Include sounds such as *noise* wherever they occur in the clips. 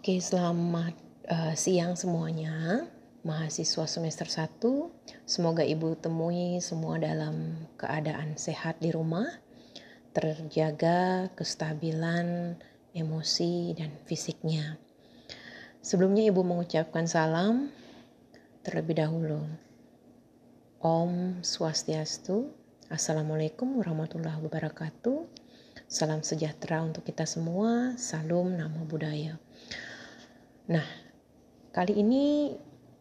Oke, selamat uh, siang semuanya. Mahasiswa semester 1, semoga Ibu temui semua dalam keadaan sehat di rumah, terjaga kestabilan emosi dan fisiknya. Sebelumnya Ibu mengucapkan salam terlebih dahulu. Om Swastiastu. Assalamualaikum warahmatullahi wabarakatuh. Salam sejahtera untuk kita semua. Salam nama budaya. Nah, kali ini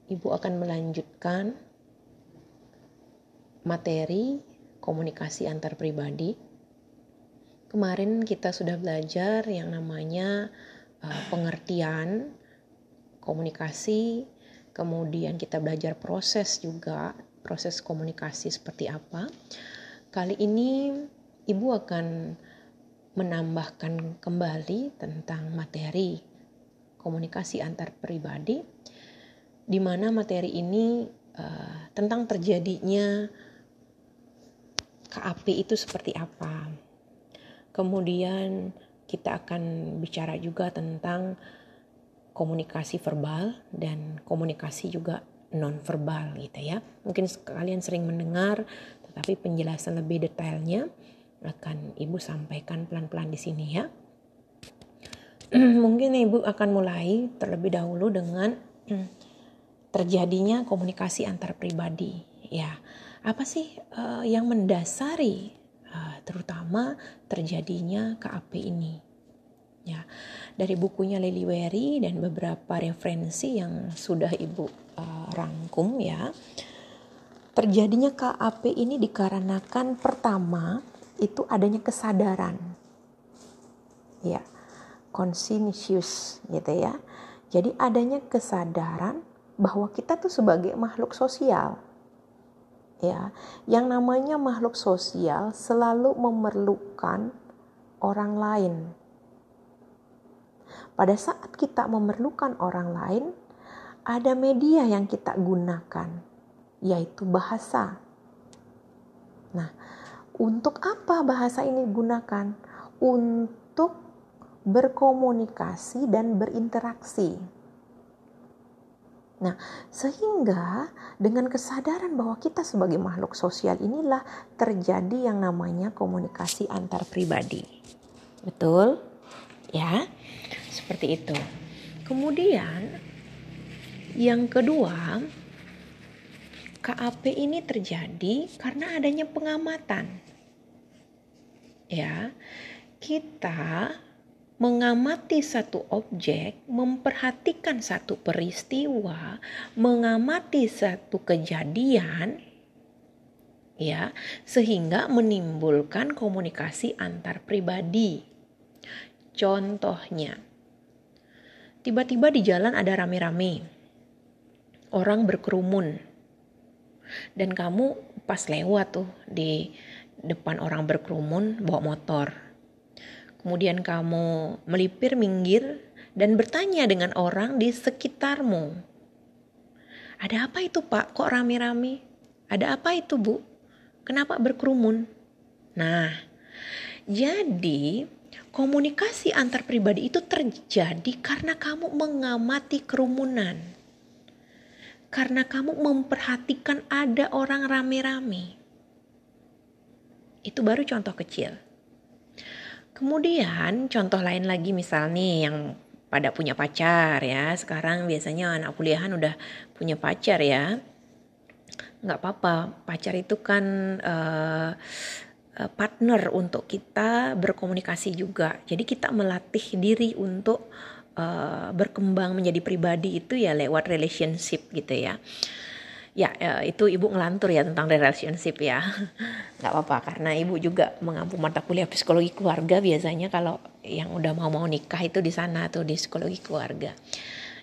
Ibu akan melanjutkan materi komunikasi antar pribadi. Kemarin kita sudah belajar yang namanya uh, pengertian komunikasi, kemudian kita belajar proses juga, proses komunikasi seperti apa. Kali ini Ibu akan menambahkan kembali tentang materi komunikasi antar pribadi, di mana materi ini uh, tentang terjadinya KAP itu seperti apa. Kemudian kita akan bicara juga tentang komunikasi verbal dan komunikasi juga non verbal gitu ya. Mungkin kalian sering mendengar tetapi penjelasan lebih detailnya akan Ibu sampaikan pelan-pelan di sini ya. Mungkin ibu akan mulai terlebih dahulu dengan terjadinya komunikasi antar pribadi ya. Apa sih uh, yang mendasari uh, terutama terjadinya KAP ini ya? Dari bukunya Lily Wery dan beberapa referensi yang sudah ibu uh, rangkum ya. Terjadinya KAP ini dikarenakan pertama itu adanya kesadaran ya conscientious gitu ya. Jadi adanya kesadaran bahwa kita tuh sebagai makhluk sosial. Ya, yang namanya makhluk sosial selalu memerlukan orang lain. Pada saat kita memerlukan orang lain, ada media yang kita gunakan, yaitu bahasa. Nah, untuk apa bahasa ini digunakan? Untuk berkomunikasi dan berinteraksi. Nah, sehingga dengan kesadaran bahwa kita sebagai makhluk sosial inilah terjadi yang namanya komunikasi antar pribadi. Betul? Ya, seperti itu. Kemudian, yang kedua, KAP ini terjadi karena adanya pengamatan. Ya, kita mengamati satu objek, memperhatikan satu peristiwa, mengamati satu kejadian, ya, sehingga menimbulkan komunikasi antar pribadi. Contohnya, tiba-tiba di jalan ada rame-rame, orang berkerumun, dan kamu pas lewat tuh di depan orang berkerumun bawa motor kemudian kamu melipir minggir dan bertanya dengan orang di sekitarmu. Ada apa itu pak? Kok rame-rame? Ada apa itu bu? Kenapa berkerumun? Nah, jadi komunikasi antar pribadi itu terjadi karena kamu mengamati kerumunan. Karena kamu memperhatikan ada orang rame-rame. Itu baru contoh kecil. Kemudian contoh lain lagi misal nih yang pada punya pacar ya. Sekarang biasanya anak kuliahan udah punya pacar ya. Nggak apa-apa, pacar itu kan uh, partner untuk kita berkomunikasi juga. Jadi kita melatih diri untuk uh, berkembang menjadi pribadi itu ya lewat relationship gitu ya, ya itu ibu ngelantur ya tentang relationship ya. *laughs* Nggak apa-apa karena ibu juga mengampu mata kuliah psikologi keluarga biasanya kalau yang udah mau mau nikah itu di sana tuh di psikologi keluarga.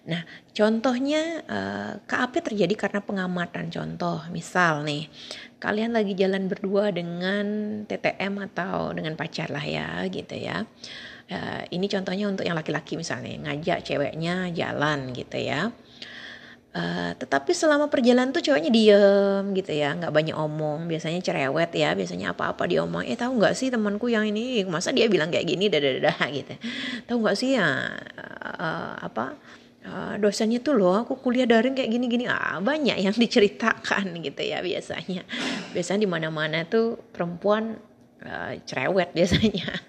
Nah contohnya eh, KAP terjadi karena pengamatan contoh. Misal nih kalian lagi jalan berdua dengan TTM atau dengan pacar lah ya gitu ya. Uh, ini contohnya untuk yang laki-laki misalnya ngajak ceweknya jalan gitu ya Uh, tetapi selama perjalanan tuh cowoknya diem gitu ya nggak banyak omong. Biasanya cerewet ya biasanya apa-apa diomong. Eh tahu nggak sih temanku yang ini? Masa dia bilang kayak gini? Dah *laughs* gitu. Tahu nggak sih ya uh, apa uh, tuh loh aku kuliah daring kayak gini-gini. Ah banyak yang *laughs* diceritakan gitu ya biasanya. Biasanya di mana-mana tuh perempuan uh, cerewet biasanya. *laughs*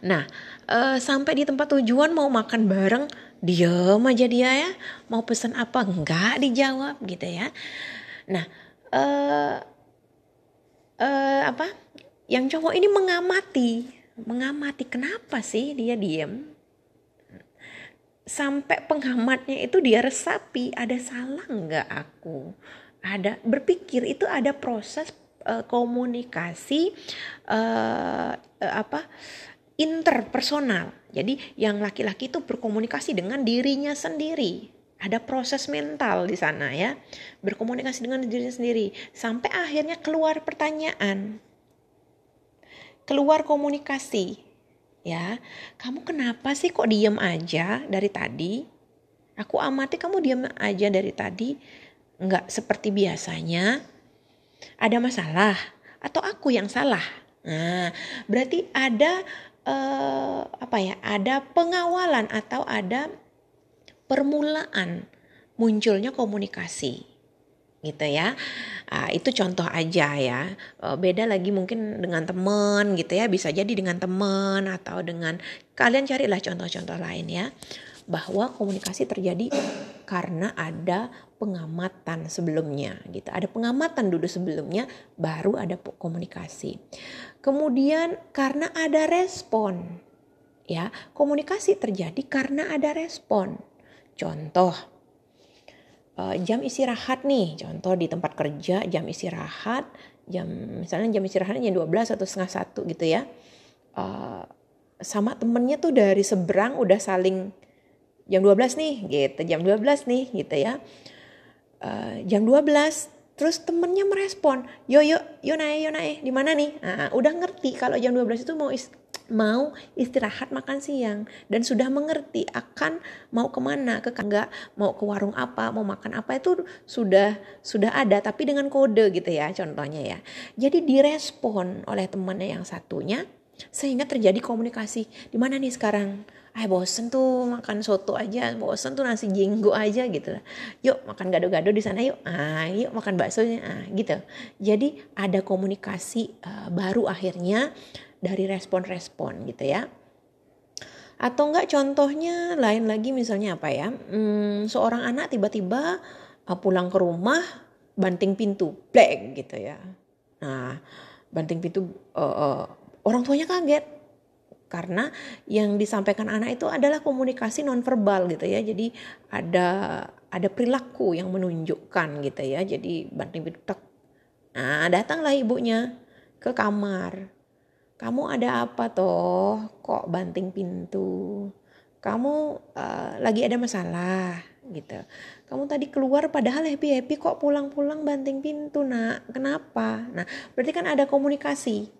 Nah uh, sampai di tempat tujuan mau makan bareng diem aja dia ya. Mau pesan apa? Enggak dijawab gitu ya. Nah uh, uh, apa? Yang cowok ini mengamati. Mengamati kenapa sih dia diem? Sampai pengamatnya itu dia resapi. Ada salah nggak aku? Ada berpikir itu ada proses uh, komunikasi uh, apa interpersonal. Jadi yang laki-laki itu berkomunikasi dengan dirinya sendiri. Ada proses mental di sana ya. Berkomunikasi dengan dirinya sendiri sampai akhirnya keluar pertanyaan. Keluar komunikasi. Ya, kamu kenapa sih kok diem aja dari tadi? Aku amati kamu diem aja dari tadi, nggak seperti biasanya. Ada masalah atau aku yang salah? Nah, berarti ada uh, apa ya ada pengawalan atau ada permulaan munculnya komunikasi gitu ya. Uh, itu contoh aja ya. Uh, beda lagi mungkin dengan teman gitu ya bisa jadi dengan teman atau dengan kalian carilah contoh-contoh lain ya bahwa komunikasi terjadi karena ada pengamatan sebelumnya gitu ada pengamatan dulu sebelumnya baru ada komunikasi Kemudian karena ada respon. Ya, komunikasi terjadi karena ada respon. Contoh uh, jam istirahat nih, contoh di tempat kerja jam istirahat, jam misalnya jam istirahatnya jam 12 atau setengah satu gitu ya. Uh, sama temennya tuh dari seberang udah saling jam 12 nih gitu, jam 12 nih gitu ya. Uh, jam 12 Terus temennya merespon, yo yo yo naik yo naik di mana nih? Nah, udah ngerti kalau jam 12 itu mau mau istirahat makan siang. Dan sudah mengerti akan mau ke mana ke mau ke warung apa mau makan apa itu sudah sudah ada tapi dengan kode gitu ya contohnya ya. Jadi direspon oleh temannya yang satunya sehingga terjadi komunikasi. Di mana nih sekarang ah bosen tuh makan soto aja bosen tuh nasi jinggo aja gitu yuk makan gado-gado di sana yuk. Ah yuk makan baksonya. Ah gitu. Jadi ada komunikasi uh, baru akhirnya dari respon-respon gitu ya. Atau enggak contohnya lain lagi misalnya apa ya? Hmm, seorang anak tiba-tiba uh, pulang ke rumah banting pintu black gitu ya. Nah banting pintu uh, uh, orang tuanya kaget karena yang disampaikan anak itu adalah komunikasi nonverbal gitu ya. Jadi ada ada perilaku yang menunjukkan gitu ya. Jadi banting pintu nah datanglah ibunya ke kamar. Kamu ada apa toh? Kok banting pintu? Kamu uh, lagi ada masalah? Gitu. Kamu tadi keluar padahal happy happy kok pulang-pulang banting pintu nak. Kenapa? Nah berarti kan ada komunikasi.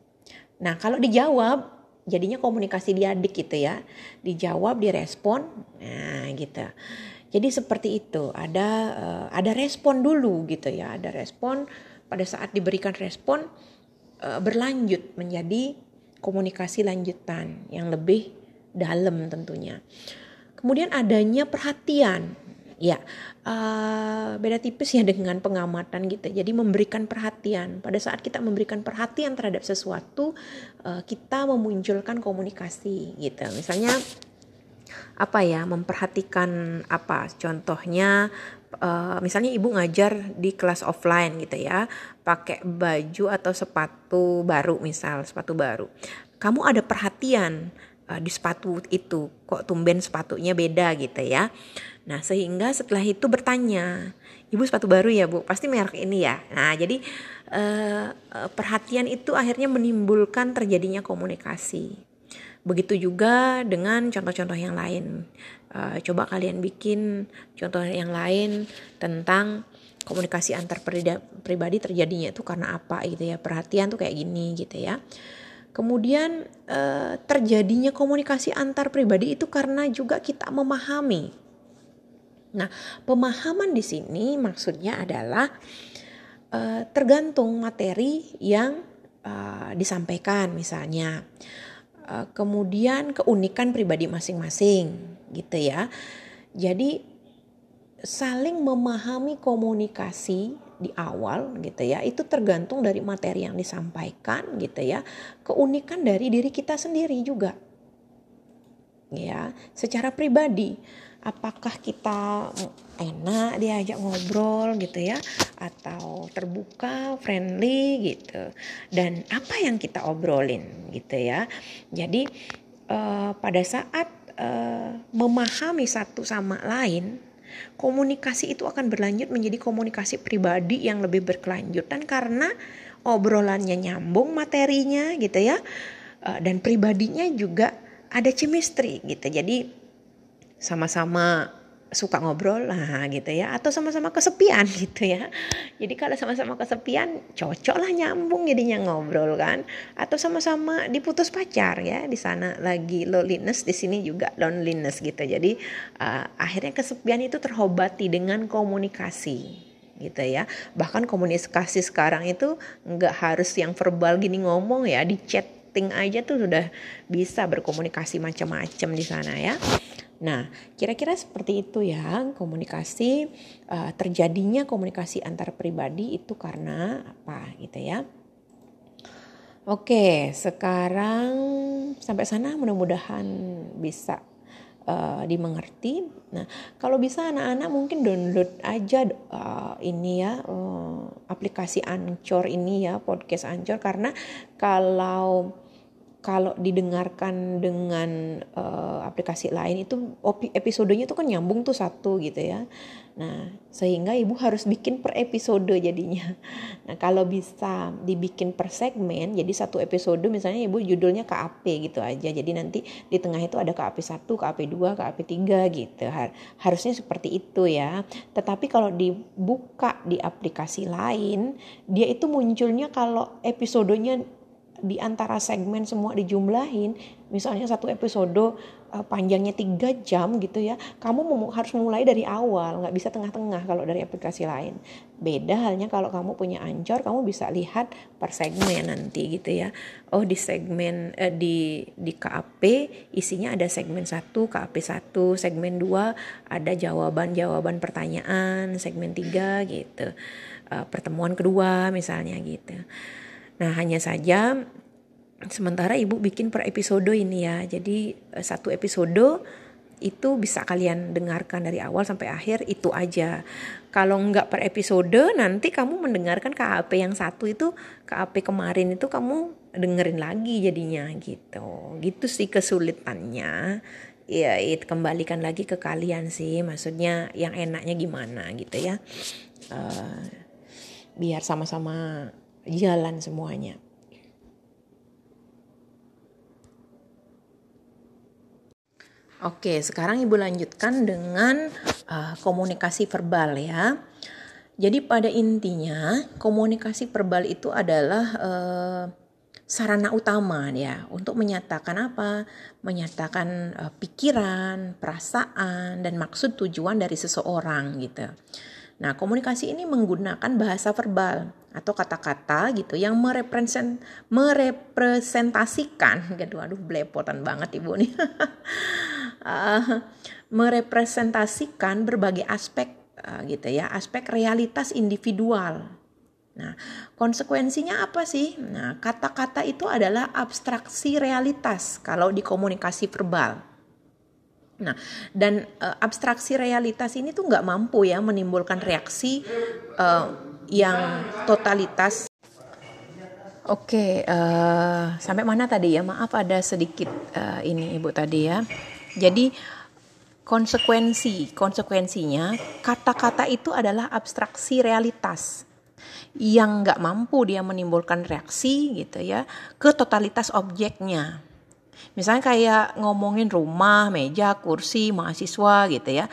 Nah kalau dijawab jadinya komunikasi diadik gitu ya. Dijawab direspon nah gitu. Jadi seperti itu. Ada uh, ada respon dulu gitu ya. Ada respon pada saat diberikan respon uh, berlanjut menjadi komunikasi lanjutan yang lebih dalam tentunya. Kemudian adanya perhatian Ya, uh, beda tipis ya *laughs* dengan pengamatan gitu. Jadi memberikan perhatian. Pada saat kita memberikan perhatian terhadap sesuatu, uh, kita memunculkan komunikasi gitu. Misalnya apa ya, memperhatikan apa? Contohnya uh, misalnya ibu ngajar di kelas offline gitu ya, pakai baju atau sepatu baru misal, sepatu baru. Kamu ada perhatian di sepatu itu kok tumben sepatunya beda gitu ya Nah, sehingga setelah itu bertanya, "Ibu sepatu baru ya, Bu? Pasti merek ini ya?" Nah, jadi eh, eh, perhatian itu akhirnya menimbulkan terjadinya komunikasi. Begitu juga dengan contoh-contoh yang lain. Eh, coba kalian bikin contoh yang lain tentang komunikasi antar pribadi terjadinya itu karena apa gitu ya. Perhatian tuh kayak gini gitu ya. Kemudian eh, terjadinya komunikasi antar pribadi itu karena juga kita memahami Nah, pemahaman di sini maksudnya adalah uh, tergantung materi yang uh, disampaikan misalnya. Uh, kemudian keunikan pribadi masing-masing gitu ya. Jadi saling memahami komunikasi di awal gitu ya itu tergantung dari materi yang disampaikan gitu ya keunikan dari diri kita sendiri juga. Ya secara pribadi apakah kita enak diajak ngobrol gitu ya atau terbuka friendly gitu dan apa yang kita obrolin gitu ya. Jadi uh, pada saat uh, memahami satu sama lain komunikasi itu akan berlanjut menjadi komunikasi pribadi yang lebih berkelanjutan karena obrolannya nyambung materinya gitu ya uh, dan pribadinya juga ada chemistry gitu. Jadi sama-sama suka ngobrol lah gitu ya. Atau sama-sama kesepian *laughs* gitu ya. Jadi kalau sama-sama kesepian cocok lah nyambung jadinya ngobrol kan. Atau sama-sama diputus pacar ya di sana lagi loneliness di sini juga loneliness gitu. Jadi uh, akhirnya kesepian itu terobati dengan komunikasi gitu ya. Bahkan komunikasi sekarang itu nggak harus yang verbal gini ngomong ya. Di chatting aja tuh sudah bisa berkomunikasi macam-macam di sana ya Nah, kira-kira seperti itu ya komunikasi uh, terjadinya komunikasi antar pribadi itu karena apa gitu ya. Oke, sekarang sampai sana mudah-mudahan bisa uh, dimengerti. Nah, kalau bisa anak-anak mungkin download aja uh, ini ya uh, aplikasi Anchor ini ya podcast Anchor karena kalau kalau didengarkan dengan uh, aplikasi lain itu episodenya tuh kan nyambung tuh satu gitu ya. Nah, sehingga ibu harus bikin per episode jadinya. *laughs* Nah, kalau bisa dibikin per segmen, jadi satu episode misalnya ibu judulnya KAP gitu aja. Jadi nanti di tengah itu ada KAP 1, KAP 2, KAP 3 gitu. Harusnya seperti itu ya. Tetapi kalau dibuka di aplikasi lain, dia itu munculnya kalau episodenya di antara segmen semua dijumlahin misalnya satu episode uh, panjangnya tiga jam gitu ya kamu mem harus mulai dari awal nggak bisa tengah-tengah kalau dari aplikasi lain. Beda halnya kalau kamu punya ancor kamu bisa lihat per segmen nanti gitu ya. Oh di segmen eh, di di KAP isinya ada segmen satu KAP satu segmen dua ada jawaban jawaban pertanyaan segmen tiga gitu. Uh, pertemuan kedua misalnya gitu Nah, hanya saja sementara ibu bikin per episode ini ya. Jadi eh, satu episode itu bisa kalian dengarkan dari awal sampai akhir itu aja. Kalau nggak per episode nanti kamu mendengarkan KAP yang satu itu KAP kemarin itu kamu dengerin lagi jadinya gitu. Gitu sih kesulitannya. Ya itu kembalikan lagi ke kalian sih. Maksudnya yang enaknya gimana gitu ya. Uh, biar sama-sama jalan semuanya. Oke, sekarang Ibu lanjutkan dengan uh, komunikasi verbal ya. Jadi pada intinya komunikasi verbal itu adalah uh, sarana utama ya untuk menyatakan apa? Menyatakan uh, pikiran, perasaan dan maksud tujuan dari seseorang gitu. Nah, komunikasi ini menggunakan bahasa verbal atau kata-kata gitu yang merepresent merepresentasikan. *laughs* Gitu aduh belepotan banget ibu nih. Uh, *laughs* merepresentasikan berbagai aspek uh, gitu ya aspek realitas individual. Nah konsekuensinya apa sih? Nah kata-kata itu adalah abstraksi realitas kalau di komunikasi verbal. Nah, dan uh, abstraksi realitas ini tuh nggak mampu ya menimbulkan reaksi uh, yang totalitas. Oke, uh, sampai mana tadi ya? Maaf ada sedikit uh, ini ibu tadi ya. Jadi konsekuensi konsekuensinya kata-kata itu adalah abstraksi realitas yang nggak mampu dia menimbulkan reaksi gitu ya ke totalitas objeknya Misalnya kayak ngomongin rumah, meja, kursi, mahasiswa gitu ya.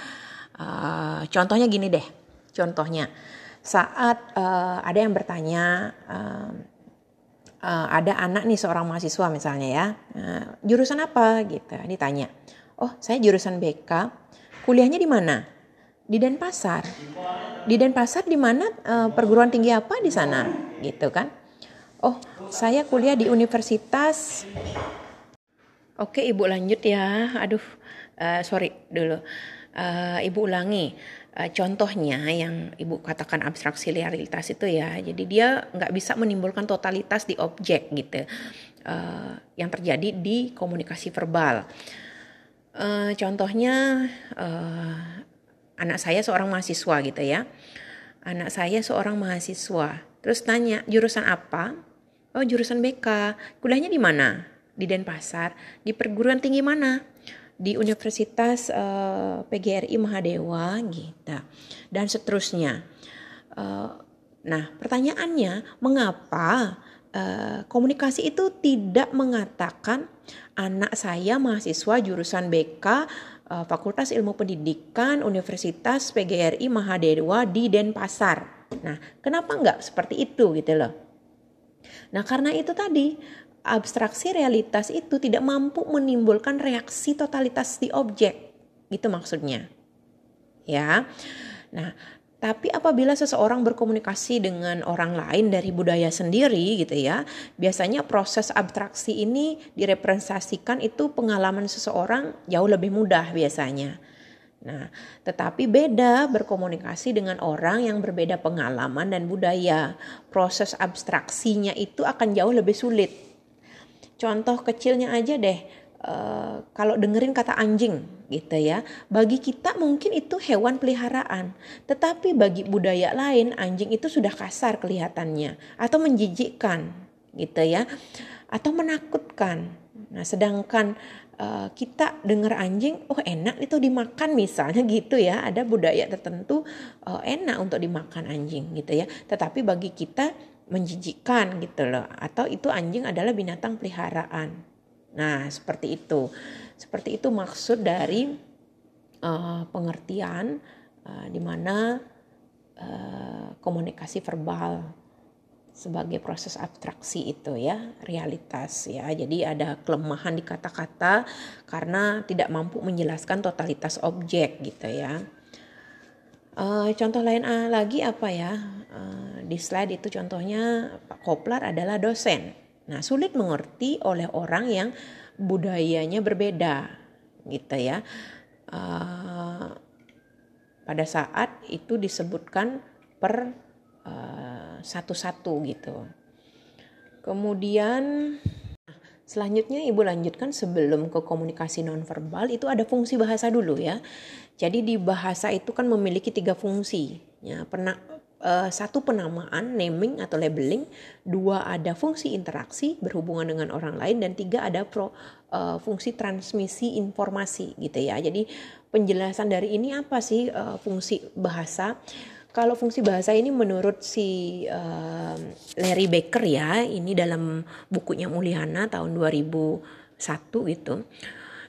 Uh, contohnya gini deh, contohnya saat uh, ada yang bertanya, uh, uh, ada anak nih seorang mahasiswa misalnya ya, uh, jurusan apa gitu, ditanya. Oh saya jurusan BK, kuliahnya di mana? di Denpasar. Di Denpasar di mana uh, perguruan tinggi apa di sana gitu kan? Oh, saya kuliah di Universitas Oke, Ibu lanjut ya. Aduh, uh, sorry dulu. Uh, Ibu ulangi uh, contohnya yang Ibu katakan abstraksi realitas itu ya. Jadi dia nggak bisa menimbulkan totalitas di objek gitu. Uh, yang terjadi di komunikasi verbal. Uh, contohnya uh, anak saya seorang mahasiswa gitu ya. Anak saya seorang mahasiswa. Terus tanya jurusan apa? Oh jurusan BK. Kuliahnya di mana? di Denpasar, di perguruan tinggi mana? Di Universitas uh, eh, PGRI Mahadewa gitu. Dan seterusnya. Uh, nah, pertanyaannya mengapa uh, komunikasi itu tidak mengatakan anak saya mahasiswa jurusan BK uh, Fakultas Ilmu Pendidikan Universitas PGRI Mahadewa di Denpasar. Nah, kenapa enggak seperti itu gitu loh? Nah, karena itu tadi abstraksi realitas itu tidak mampu menimbulkan reaksi totalitas di objek. Gitu maksudnya. Ya. Nah, tapi apabila seseorang berkomunikasi dengan orang lain dari budaya sendiri gitu ya, biasanya proses abstraksi ini direpresentasikan itu pengalaman seseorang jauh lebih mudah biasanya. Nah, tetapi beda berkomunikasi dengan orang yang berbeda pengalaman dan budaya. Proses abstraksinya itu akan jauh lebih sulit Contoh kecilnya aja deh, uh, kalau dengerin kata anjing gitu ya, bagi kita mungkin itu hewan peliharaan, tetapi bagi budaya lain anjing itu sudah kasar kelihatannya atau menjijikkan gitu ya, atau menakutkan. Nah, sedangkan uh, kita dengar anjing, oh enak itu dimakan misalnya *laughs* gitu ya. Ada budaya tertentu uh, enak untuk dimakan anjing gitu ya. Tetapi bagi kita menjijikan gitu loh atau itu anjing adalah binatang peliharaan. Nah, seperti itu. Seperti itu maksud dari uh, pengertian uh, di mana uh, komunikasi verbal sebagai proses abstraksi itu ya, realitas ya. Jadi ada kelemahan di kata-kata karena tidak mampu menjelaskan totalitas objek gitu ya. Uh, contoh lain uh, lagi apa ya? Uh, di slide itu contohnya Pak Koplar adalah dosen. Nah, sulit mengerti oleh orang yang budayanya berbeda, gitu ya. Uh, pada saat itu disebutkan per satu-satu uh, gitu. Kemudian Selanjutnya Ibu lanjutkan sebelum ke komunikasi nonverbal itu ada fungsi bahasa dulu ya. Jadi di bahasa itu kan memiliki tiga fungsi. Ya, pernah uh, satu penamaan naming atau labeling, dua ada fungsi interaksi berhubungan dengan orang lain dan tiga ada pro, uh, fungsi transmisi informasi gitu ya. Jadi penjelasan dari ini apa sih uh, fungsi bahasa? Kalau fungsi bahasa ini menurut si uh, Larry Baker ya, ini dalam bukunya Mulyana tahun 2001 gitu,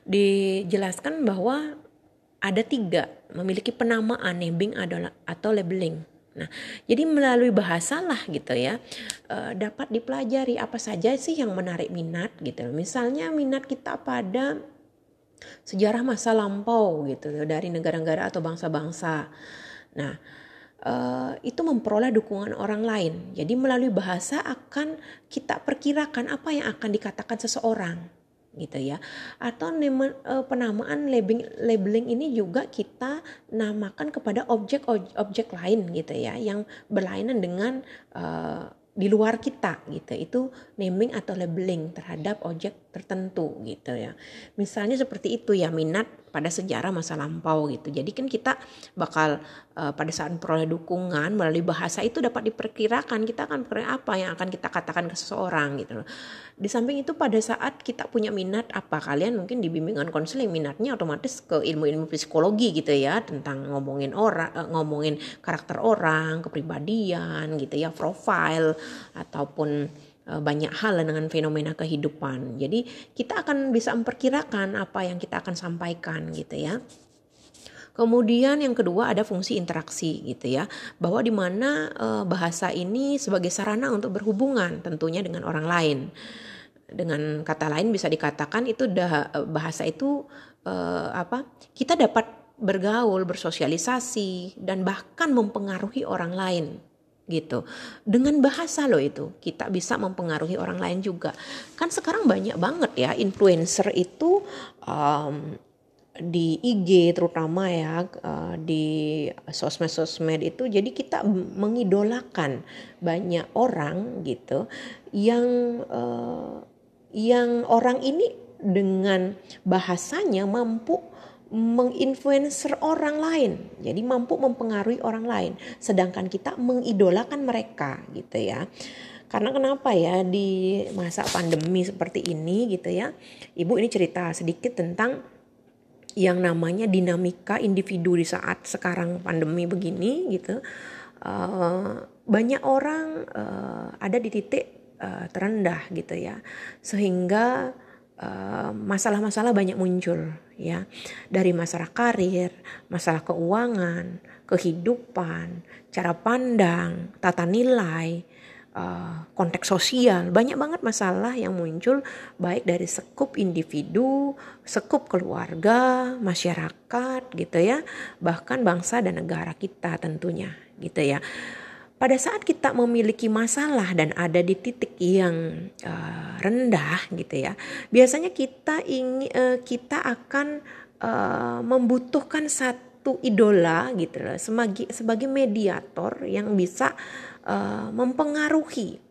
dijelaskan bahwa ada tiga memiliki penamaan naming adalah atau labeling. Nah, jadi melalui bahasa lah gitu ya, uh, dapat dipelajari apa saja sih yang menarik minat gitu. Misalnya minat kita pada sejarah masa lampau gitu dari negara-negara atau bangsa-bangsa. Nah, uh, itu memperoleh dukungan orang lain. Jadi melalui bahasa akan kita perkirakan apa yang akan dikatakan seseorang gitu ya. Atau uh, penamaan labeling labeling ini juga kita namakan kepada objek-objek lain gitu ya yang berlainan dengan uh, di luar kita gitu itu naming atau labeling terhadap objek tertentu gitu ya misalnya seperti itu ya minat pada sejarah masa lampau gitu. Jadi kan kita bakal uh, pada saat peroleh dukungan melalui bahasa itu dapat diperkirakan kita akan apa yang akan kita katakan ke seseorang gitu loh. Di samping itu pada saat kita punya minat apa kalian mungkin di bimbingan konseling minatnya otomatis ke ilmu-ilmu psikologi gitu ya tentang ngomongin orang uh, ngomongin karakter orang kepribadian gitu ya profile ataupun Eh, banyak hal dengan fenomena kehidupan. Jadi kita akan bisa memperkirakan apa yang kita akan sampaikan gitu ya. Kemudian yang kedua ada fungsi interaksi gitu ya, bahwa di mana e, bahasa ini sebagai sarana untuk berhubungan tentunya dengan orang lain. Dengan kata lain bisa dikatakan itu dah bahasa itu e, apa? Kita dapat bergaul, bersosialisasi, dan bahkan mempengaruhi orang lain gitu. Dengan bahasa loh itu kita bisa mempengaruhi orang lain juga. Kan sekarang banyak banget ya influencer itu um, di IG terutama ya di sosmed-sosmed itu jadi kita mengidolakan banyak orang gitu yang uh, yang orang ini dengan bahasanya mampu menginfluencer orang lain. Jadi mampu mempengaruhi orang lain. Sedangkan kita mengidolakan mereka gitu ya. Karena kenapa ya di masa pandemi seperti ini gitu ya. Ibu ini cerita sedikit tentang yang namanya dinamika individu di saat sekarang pandemi begini gitu. Uh, banyak orang uh, ada di titik uh, terendah gitu ya. Sehingga Eh, masalah-masalah uh, banyak muncul ya. Dari masalah karir, masalah keuangan, kehidupan, cara pandang, tata nilai, uh, konteks sosial, banyak banget masalah yang muncul baik dari sekup individu, sekup keluarga, masyarakat gitu ya, bahkan bangsa dan negara kita tentunya gitu ya pada saat kita memiliki masalah dan ada di titik yang uh, rendah gitu ya biasanya kita ingin uh, kita akan uh, membutuhkan satu idola gitu loh sebagai sebagai mediator yang bisa uh, mempengaruhi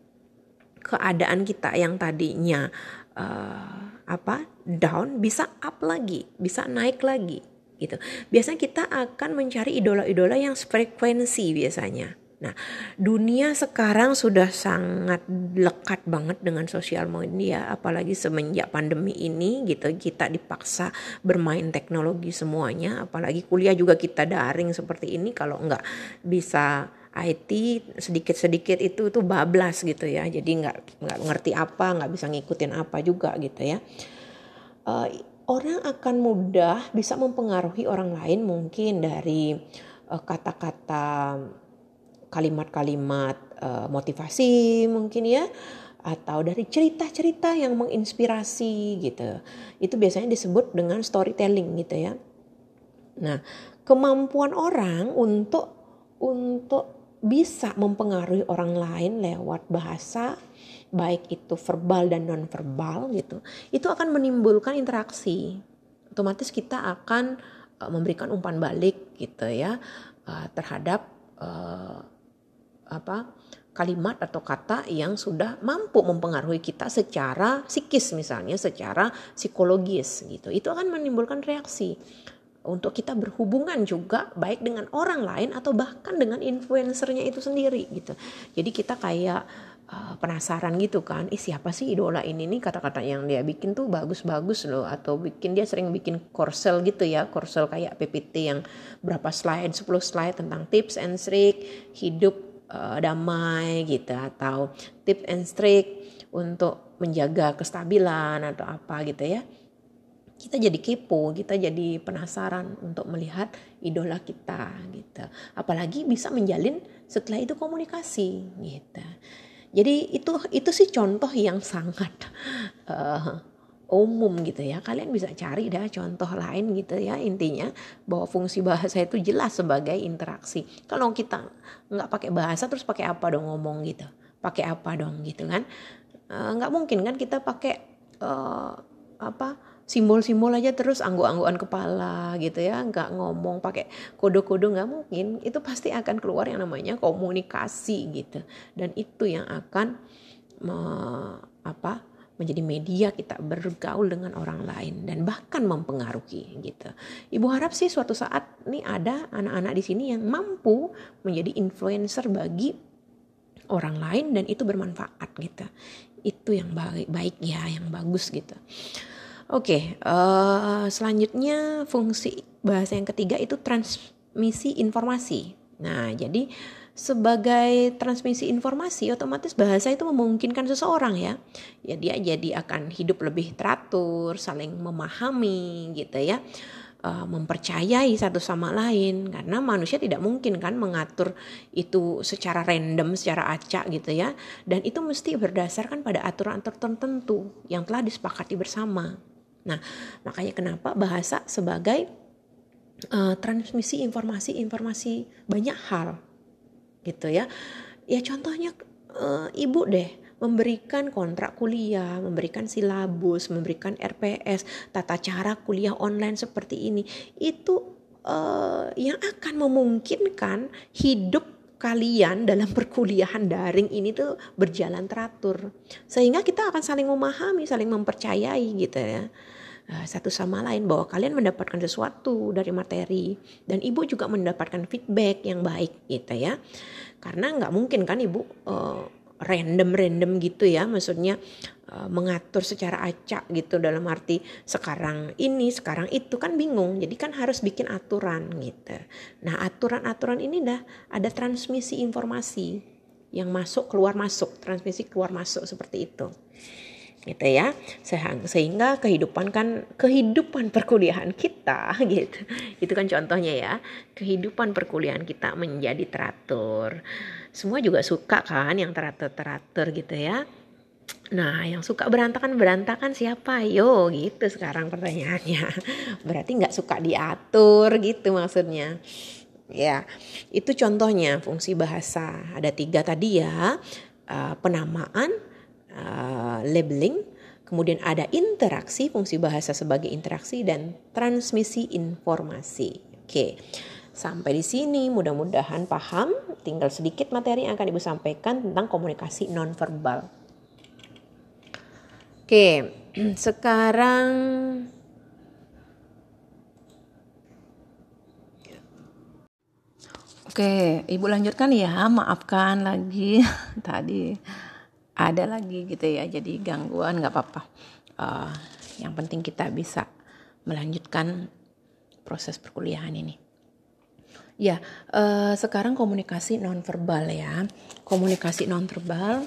keadaan kita yang tadinya uh, apa down bisa up lagi bisa naik lagi gitu. Biasanya kita akan mencari idola-idola yang frekuensi biasanya Nah, dunia sekarang sudah sangat lekat banget dengan sosial media, apalagi semenjak pandemi ini gitu. Kita dipaksa bermain teknologi semuanya, apalagi kuliah juga kita daring seperti ini. Kalau nggak bisa IT sedikit-sedikit itu tuh bablas gitu ya, jadi nggak nggak ngerti apa, nggak bisa ngikutin apa juga gitu ya. Uh, orang akan mudah bisa mempengaruhi orang lain mungkin dari eh, kata-kata uh, kalimat-kalimat uh, motivasi mungkin ya atau dari cerita-cerita yang menginspirasi gitu. Itu biasanya disebut dengan storytelling gitu ya. Nah, kemampuan orang untuk untuk bisa mempengaruhi orang lain lewat bahasa baik itu verbal dan non verbal gitu. Itu akan menimbulkan interaksi. Otomatis kita akan uh, memberikan umpan balik gitu ya uh, terhadap apa kalimat atau kata yang sudah mampu mempengaruhi kita secara psikis misalnya secara psikologis gitu. Itu akan menimbulkan reaksi. Untuk kita berhubungan juga baik dengan orang lain atau bahkan dengan influencernya itu sendiri gitu. Jadi kita kayak uh, penasaran gitu kan ih siapa sih idola ini nih? Kata-kata yang dia bikin tuh bagus-bagus loh. Atau bikin dia sering bikin korsel gitu ya korsel kayak PPT yang berapa slide 10 slide tentang tips and trick hidup uh, damai gitu atau tips and trick untuk menjaga kestabilan atau apa gitu ya kita jadi kepo, kita jadi penasaran untuk melihat idola kita gitu. Apalagi bisa menjalin setelah itu komunikasi gitu. Jadi itu itu sih contoh yang sangat uh, umum gitu ya. Kalian bisa cari dah contoh lain gitu ya intinya bahwa fungsi bahasa itu jelas sebagai interaksi. Kalau kita nggak pakai bahasa terus pakai apa dong ngomong gitu? Pakai apa dong gitu kan? Eh, nggak mungkin kan kita pakai uh, apa simbol-simbol aja terus angguk-anggukan kepala gitu ya nggak ngomong pakai kode-kode nggak mungkin. Itu pasti akan keluar yang namanya komunikasi gitu. Dan itu yang akan me, apa menjadi media kita bergaul dengan orang lain dan bahkan mempengaruhi gitu. Ibu harap sih suatu saat nih ada anak-anak di sini yang mampu menjadi influencer bagi orang lain dan itu bermanfaat gitu. Itu yang baik baik ya, yang bagus gitu. Oke, okay, uh, eh, selanjutnya fungsi bahasa yang ketiga itu transmisi informasi. Nah, jadi sebagai transmisi informasi otomatis bahasa itu memungkinkan seseorang ya. Ya dia jadi akan hidup lebih teratur saling memahami gitu ya. Uh, mempercayai satu sama lain karena manusia tidak mungkin kan mengatur itu secara random secara acak gitu ya. Dan itu mesti berdasarkan pada aturan tertentu yang telah disepakati bersama. Nah makanya kenapa bahasa sebagai uh, transmisi informasi-informasi banyak hal gitu ya. Ya contohnya uh, ibu deh memberikan kontrak kuliah, memberikan silabus, memberikan RPS, tata cara kuliah online seperti ini, itu uh, yang akan memungkinkan hidup kalian dalam perkuliahan daring ini tuh berjalan teratur, sehingga kita akan saling memahami, saling mempercayai gitu ya. Eh, satu sama lain bahwa kalian mendapatkan sesuatu dari materi dan ibu juga mendapatkan feedback yang baik gitu ya. Karena nggak mungkin kan ibu uh, random random gitu ya maksudnya uh, mengatur secara acak gitu dalam arti sekarang ini sekarang itu kan bingung. Jadi kan harus bikin aturan gitu. Nah aturan-aturan ini dah ada transmisi informasi yang masuk keluar masuk transmisi keluar masuk seperti itu gitu ya sehingga kehidupan kan kehidupan perkuliahan kita *laughs* gitu itu kan contohnya ya kehidupan perkuliahan kita menjadi teratur semua juga suka kan yang teratur teratur gitu ya Nah, yang suka berantakan berantakan siapa? Yo, gitu sekarang pertanyaannya. *laughs* Berarti nggak suka diatur gitu maksudnya. Ya, itu contohnya fungsi bahasa. Ada tiga tadi ya, uh, penamaan, uh, labeling, kemudian ada interaksi, fungsi bahasa sebagai interaksi dan transmisi informasi. Oke. Sampai di sini mudah-mudahan paham. Tinggal sedikit materi yang akan Ibu sampaikan tentang komunikasi nonverbal. Oke, *clears throat* sekarang Oke, Ibu lanjutkan ya. Maafkan lagi *laughs* tadi ada lagi gitu ya jadi gangguan nggak apa-apa. Uh, yang penting kita bisa melanjutkan proses perkuliahan ini. Ya uh, sekarang komunikasi nonverbal ya. Komunikasi nonverbal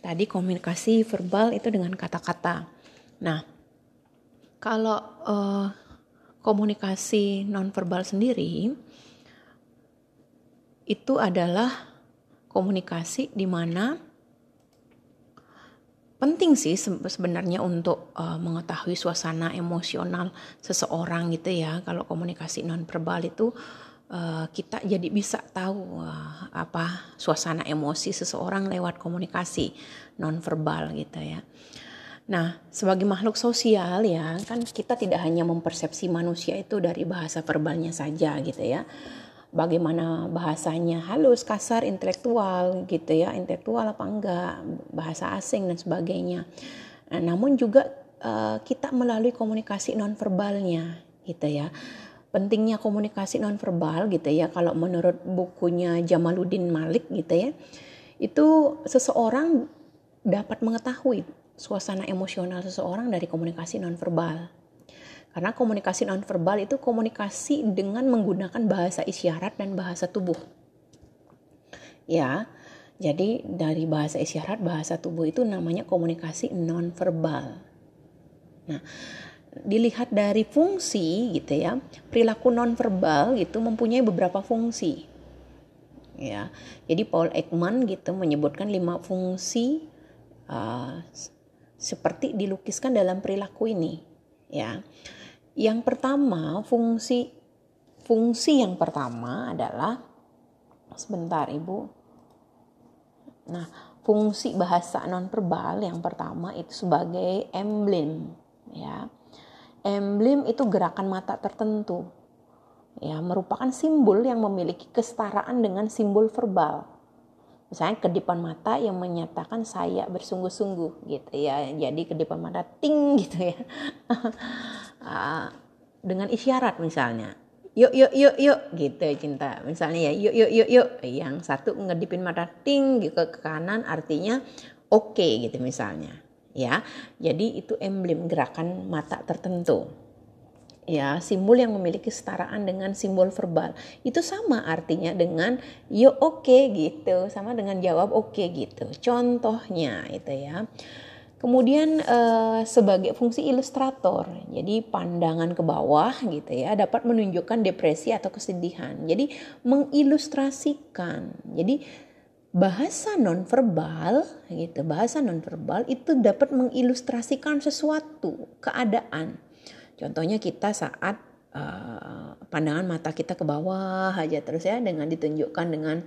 tadi komunikasi verbal itu dengan kata-kata. Nah kalau uh, komunikasi nonverbal sendiri itu adalah komunikasi di mana penting sih sebenarnya untuk uh, mengetahui suasana emosional seseorang gitu ya. Kalau komunikasi non verbal itu uh, kita jadi bisa tahu uh, apa suasana emosi seseorang lewat komunikasi non verbal gitu ya. Nah, sebagai makhluk sosial ya, kan kita tidak hanya mempersepsi manusia itu dari bahasa verbalnya saja gitu ya bagaimana bahasanya halus, kasar, intelektual gitu ya, intelektual apa enggak, bahasa asing dan sebagainya. Nah, namun juga uh, kita melalui komunikasi nonverbalnya gitu ya. Pentingnya komunikasi nonverbal gitu ya kalau menurut bukunya Jamaluddin Malik gitu ya. Itu seseorang dapat mengetahui suasana emosional seseorang dari komunikasi nonverbal karena komunikasi nonverbal itu komunikasi dengan menggunakan bahasa isyarat dan bahasa tubuh. Ya, jadi dari bahasa isyarat, bahasa tubuh itu namanya komunikasi nonverbal. Nah, dilihat dari fungsi gitu ya, perilaku nonverbal itu mempunyai beberapa fungsi. Ya, jadi Paul Ekman gitu menyebutkan lima fungsi uh, seperti dilukiskan dalam perilaku ini. Ya, yang pertama, fungsi fungsi yang pertama adalah sebentar Ibu. Nah, fungsi bahasa nonverbal yang pertama itu sebagai emblem ya. Emblem itu gerakan mata tertentu. Ya, merupakan simbol yang memiliki kesetaraan dengan simbol verbal. Misalnya kedipan mata yang menyatakan saya bersungguh-sungguh gitu ya. Jadi kedipan mata ting gitu ya. *laughs* uh, dengan isyarat misalnya. Yuk yuk yuk yuk gitu cinta. Misalnya ya yuk yuk yuk yuk. Yang satu ngedipin mata ting ke, ke kanan artinya oke okay, gitu misalnya. Ya jadi itu emblem gerakan mata tertentu. Ya simbol yang memiliki kesetaraan dengan simbol verbal. Itu sama artinya dengan yuk oke okay, gitu. Sama dengan jawab oke okay, gitu. Contohnya itu ya Kemudian uh, sebagai fungsi ilustrator, jadi pandangan ke bawah gitu ya dapat menunjukkan depresi atau kesedihan. Jadi mengilustrasikan. Jadi bahasa nonverbal gitu, bahasa nonverbal itu dapat mengilustrasikan sesuatu, keadaan. Contohnya kita saat uh, pandangan mata kita ke bawah aja terus ya dengan ditunjukkan dengan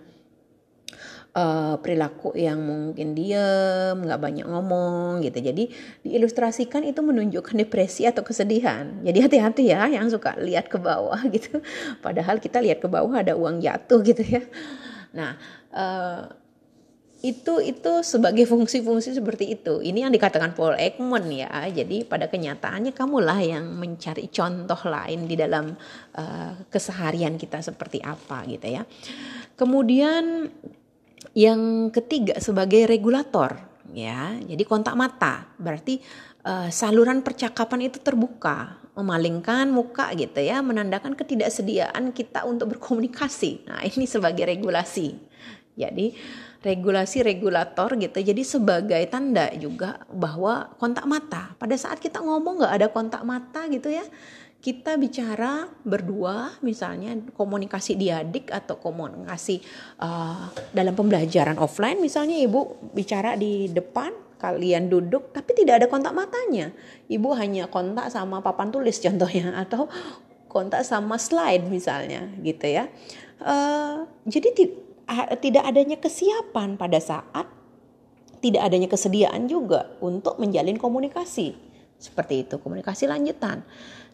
uh, perilaku yang mungkin diem, nggak banyak ngomong gitu. Jadi diilustrasikan itu menunjukkan depresi atau kesedihan. Jadi hati-hati ya yang suka lihat ke bawah *laughs* gitu. Padahal kita lihat ke bawah ada uang jatuh gitu ya. Nah, uh, itu itu sebagai fungsi-fungsi seperti itu. Ini yang dikatakan Paul Ekman ya. Jadi pada kenyataannya kamulah yang mencari contoh lain di dalam uh, keseharian kita seperti apa gitu ya. Kemudian yang ketiga sebagai regulator ya. Jadi kontak mata berarti uh, saluran percakapan itu terbuka, memalingkan muka gitu ya, menandakan ketidaksediaan kita untuk berkomunikasi. Nah, ini sebagai regulasi. Jadi regulasi regulator gitu. Jadi sebagai tanda juga bahwa kontak mata. Pada saat kita ngomong nggak ada kontak mata gitu ya kita bicara berdua misalnya komunikasi diadik atau komunikasi uh, dalam pembelajaran offline misalnya ibu bicara di depan kalian duduk tapi tidak ada kontak matanya. Ibu hanya kontak sama papan tulis *laughs* contohnya atau kontak sama slide misalnya gitu ya. Uh, jadi tidak adanya kesiapan pada saat tidak adanya kesediaan juga untuk menjalin komunikasi seperti itu komunikasi lanjutan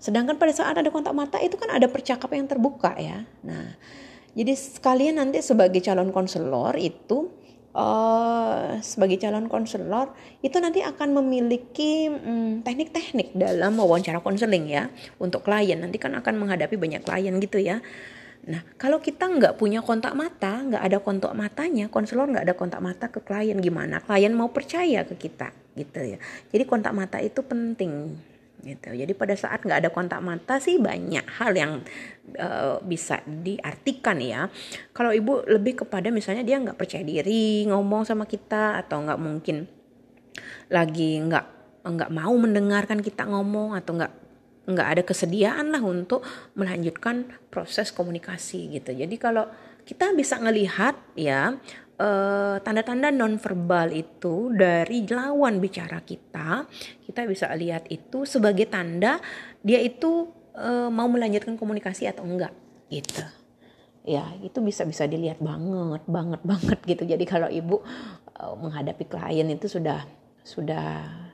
Sedangkan pada saat ada kontak mata itu kan ada percakapan yang terbuka ya. Nah, jadi sekalian nanti sebagai calon konselor itu uh, sebagai calon konselor itu nanti akan memiliki teknik teknik-teknik dalam wawancara konseling ya untuk klien. Nanti kan akan menghadapi banyak klien gitu ya. Nah, kalau kita nggak punya kontak mata, nggak ada kontak matanya, konselor nggak ada kontak mata ke klien gimana? Klien mau percaya ke kita, gitu ya. Jadi kontak mata itu penting gitu. Jadi pada saat nggak ada kontak mata sih banyak hal yang uh, bisa diartikan ya. Kalau ibu lebih kepada misalnya dia nggak percaya diri ngomong sama kita atau nggak mungkin lagi nggak nggak mau mendengarkan kita ngomong atau nggak nggak ada kesediaan lah untuk melanjutkan proses komunikasi gitu. Jadi kalau kita bisa ngelihat ya eh, tanda-tanda nonverbal itu dari lawan bicara kita, kita bisa lihat itu sebagai tanda dia itu uh, mau melanjutkan komunikasi atau enggak gitu. Ya, itu bisa bisa dilihat banget, banget, *laughs* banget gitu. Jadi kalau ibu uh, menghadapi klien itu sudah sudah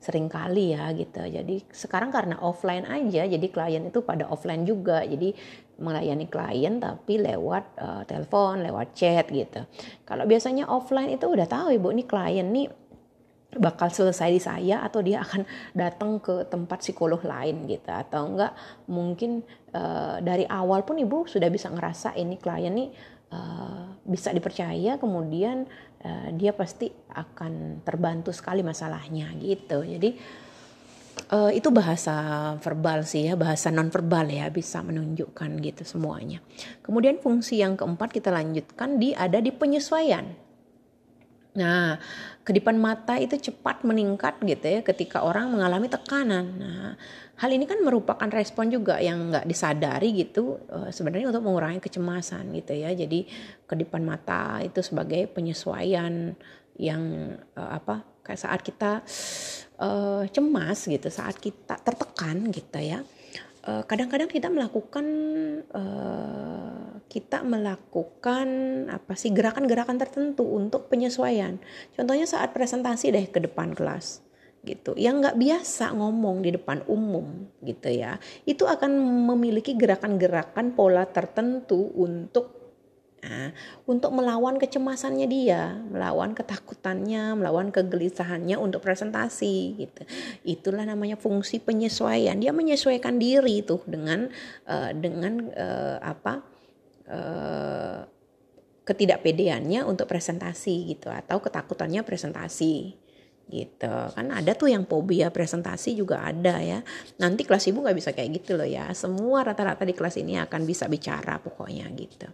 sering kali ya gitu. Jadi sekarang karena offline aja, jadi klien itu pada offline juga. Jadi melayani klien tapi lewat uh, telepon, lewat chat gitu. Kalau biasanya offline itu udah tahu ibu ini klien nih bakal selesai di saya atau dia akan *laughs* datang ke tempat psikolog lain gitu atau enggak mungkin uh, dari awal pun ibu sudah bisa ngerasa ini klien nih uh, bisa dipercaya kemudian uh, dia pasti akan terbantu sekali masalahnya gitu. Jadi uh, itu bahasa verbal sih ya bahasa non verbal ya bisa menunjukkan gitu semuanya. Kemudian fungsi yang keempat kita lanjutkan di ada di penyesuaian Nah, kedipan mata itu cepat meningkat gitu ya ketika orang mengalami tekanan. Nah, hal ini kan merupakan respon juga yang nggak disadari gitu uh, sebenarnya untuk mengurangi kecemasan gitu ya. Jadi kedipan mata itu sebagai penyesuaian yang uh, apa kayak saat kita uh, cemas gitu, saat kita tertekan gitu ya Eh, kadang-kadang kita melakukan uh, kita melakukan apa sih gerakan-gerakan tertentu untuk penyesuaian. Contohnya saat presentasi deh ke depan kelas gitu yang nggak biasa ngomong di depan umum gitu ya itu akan memiliki gerakan-gerakan pola tertentu untuk Nah, untuk melawan kecemasannya dia, melawan ketakutannya, melawan kegelisahannya untuk presentasi gitu. Itulah namanya fungsi penyesuaian. Dia menyesuaikan diri tuh dengan uh, dengan uh, apa? Uh, ketidakpedeannya untuk presentasi gitu atau ketakutannya presentasi gitu kan ada tuh yang fobia presentasi juga ada ya nanti kelas ibu nggak bisa kayak gitu loh ya semua rata-rata di kelas ini akan bisa bicara pokoknya gitu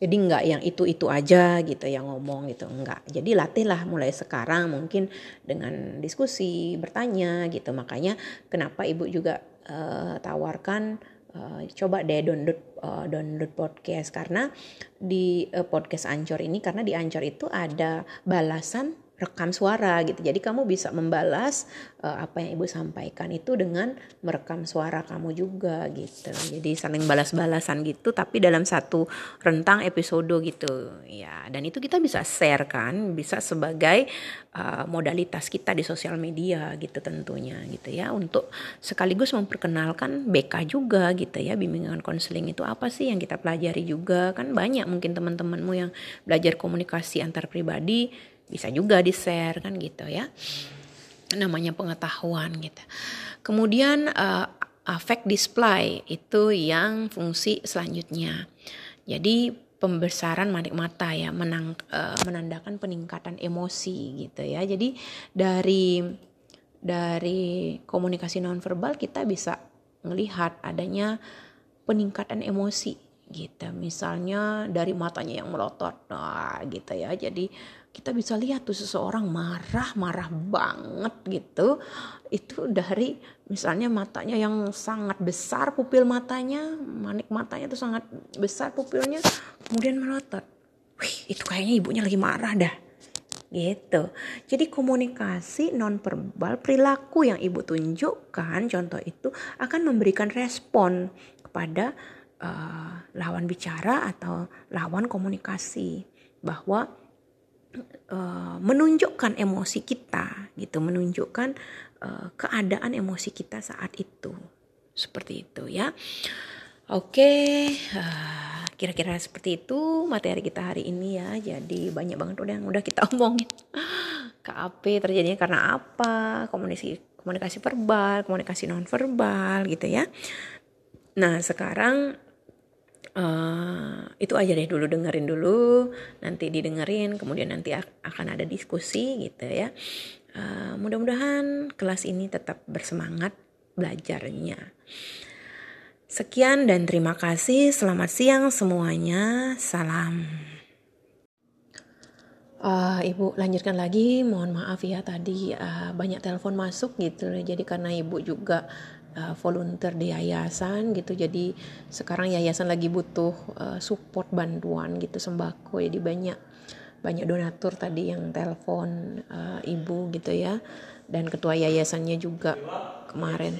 jadi nggak yang itu-itu aja gitu yang ngomong gitu enggak. Jadi latihlah mulai sekarang mungkin dengan diskusi, bertanya gitu. Makanya kenapa Ibu juga uh, tawarkan uh, coba deh download uh, download podcast karena di uh, podcast Ancor ini karena di Ancor itu ada balasan rekam suara gitu. Jadi kamu bisa membalas uh, apa yang ibu sampaikan itu dengan merekam suara kamu juga gitu. Jadi saling balas-balasan gitu tapi dalam satu rentang episode gitu. Ya, dan itu kita bisa share kan, bisa sebagai uh, modalitas kita di sosial media gitu tentunya gitu ya untuk sekaligus memperkenalkan BK juga gitu ya. Bimbingan konseling itu apa sih yang kita pelajari juga kan banyak mungkin teman-temanmu yang belajar komunikasi antar pribadi bisa juga di share kan gitu ya. Namanya pengetahuan gitu. Kemudian uh, affect display itu yang fungsi selanjutnya. Jadi pembesaran manik mata ya menang, uh, menandakan peningkatan emosi gitu ya. Jadi dari dari komunikasi nonverbal kita bisa melihat adanya peningkatan emosi gitu. Misalnya dari matanya yang melotot nah gitu ya. Jadi kita bisa lihat tuh seseorang marah-marah banget gitu. Itu dari misalnya matanya yang sangat besar pupil matanya manik matanya tuh sangat besar pupilnya kemudian melotot. Wih itu kayaknya ibunya lagi marah dah. Gitu. Jadi komunikasi non verbal perilaku yang ibu tunjukkan contoh itu akan memberikan respon kepada uh, lawan bicara atau lawan komunikasi bahwa uh, menunjukkan emosi kita gitu menunjukkan uh, keadaan emosi kita saat itu. Seperti itu ya. Oke uh, kira-kira seperti itu materi kita hari ini ya. Jadi banyak banget udah yang udah kita *laughs* omongin. KAP terjadinya karena apa? Komunikasi komunikasi verbal komunikasi non verbal gitu ya. Nah sekarang uh, itu aja deh dulu dengerin dulu. Nanti didengerin kemudian nanti akan ada diskusi gitu ya. Uh, mudah-mudahan kelas ini tetap bersemangat belajarnya. Sekian dan terima kasih. Selamat siang semuanya. Salam. Uh, Ibu lanjutkan lagi, mohon maaf ya tadi uh, banyak telepon masuk gitu, jadi karena Ibu juga uh, volunteer di yayasan gitu. Jadi sekarang yayasan lagi butuh uh, support bantuan gitu sembako. Jadi banyak banyak donatur tadi yang telepon uh, ibu gitu ya. Dan ketua yayasannya juga kemarin